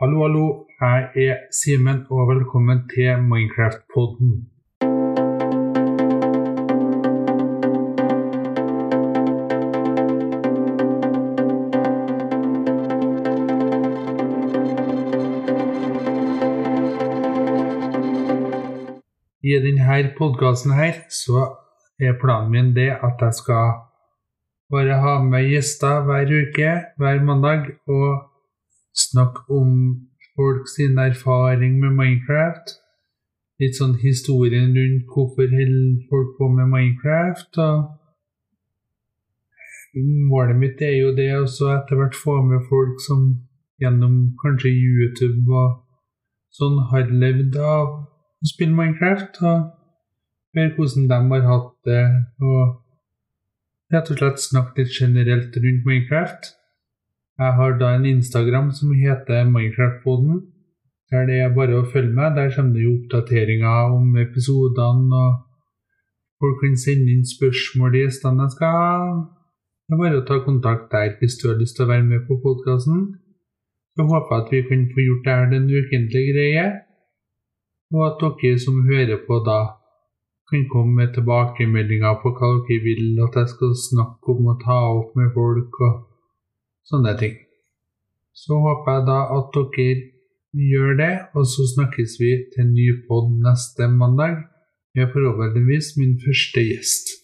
Hallo, hallo. Jeg er Simen, og velkommen til Minecraft-podden. I denne podkasten her så er planen min det at jeg skal bare ha med gjester hver uke, hver mandag, og snakke om folk sin erfaring med Minecraft. Litt sånn historien rundt hvorfor holder folk på med Minecraft. og Målet mitt er jo det å etter hvert få med folk som gjennom kanskje YouTube og sånn har levd av å spille Minecraft, og høre hvordan de har hatt det. og rett og slett snakke litt generelt rundt Minecraft. Jeg har da en Instagram som heter Minecraft-poden. Der det er bare å følge med. Der kommer det jo oppdateringer om episodene, og folk kan sende inn spørsmål i gjestene jeg skal ha. Det er bare å ta kontakt der hvis du har lyst til å være med på podkasten. Så håper jeg at vi kan få gjort det her den ukentlige greie, og at dere som hører på da kan komme med tilbakemeldinger på hva dere vil at jeg skal snakke om og ta opp med folk og sånne ting. Så håper jeg da at dere gjør det, og så snakkes vi til en ny pod neste mandag med forhåpentligvis min første gjest.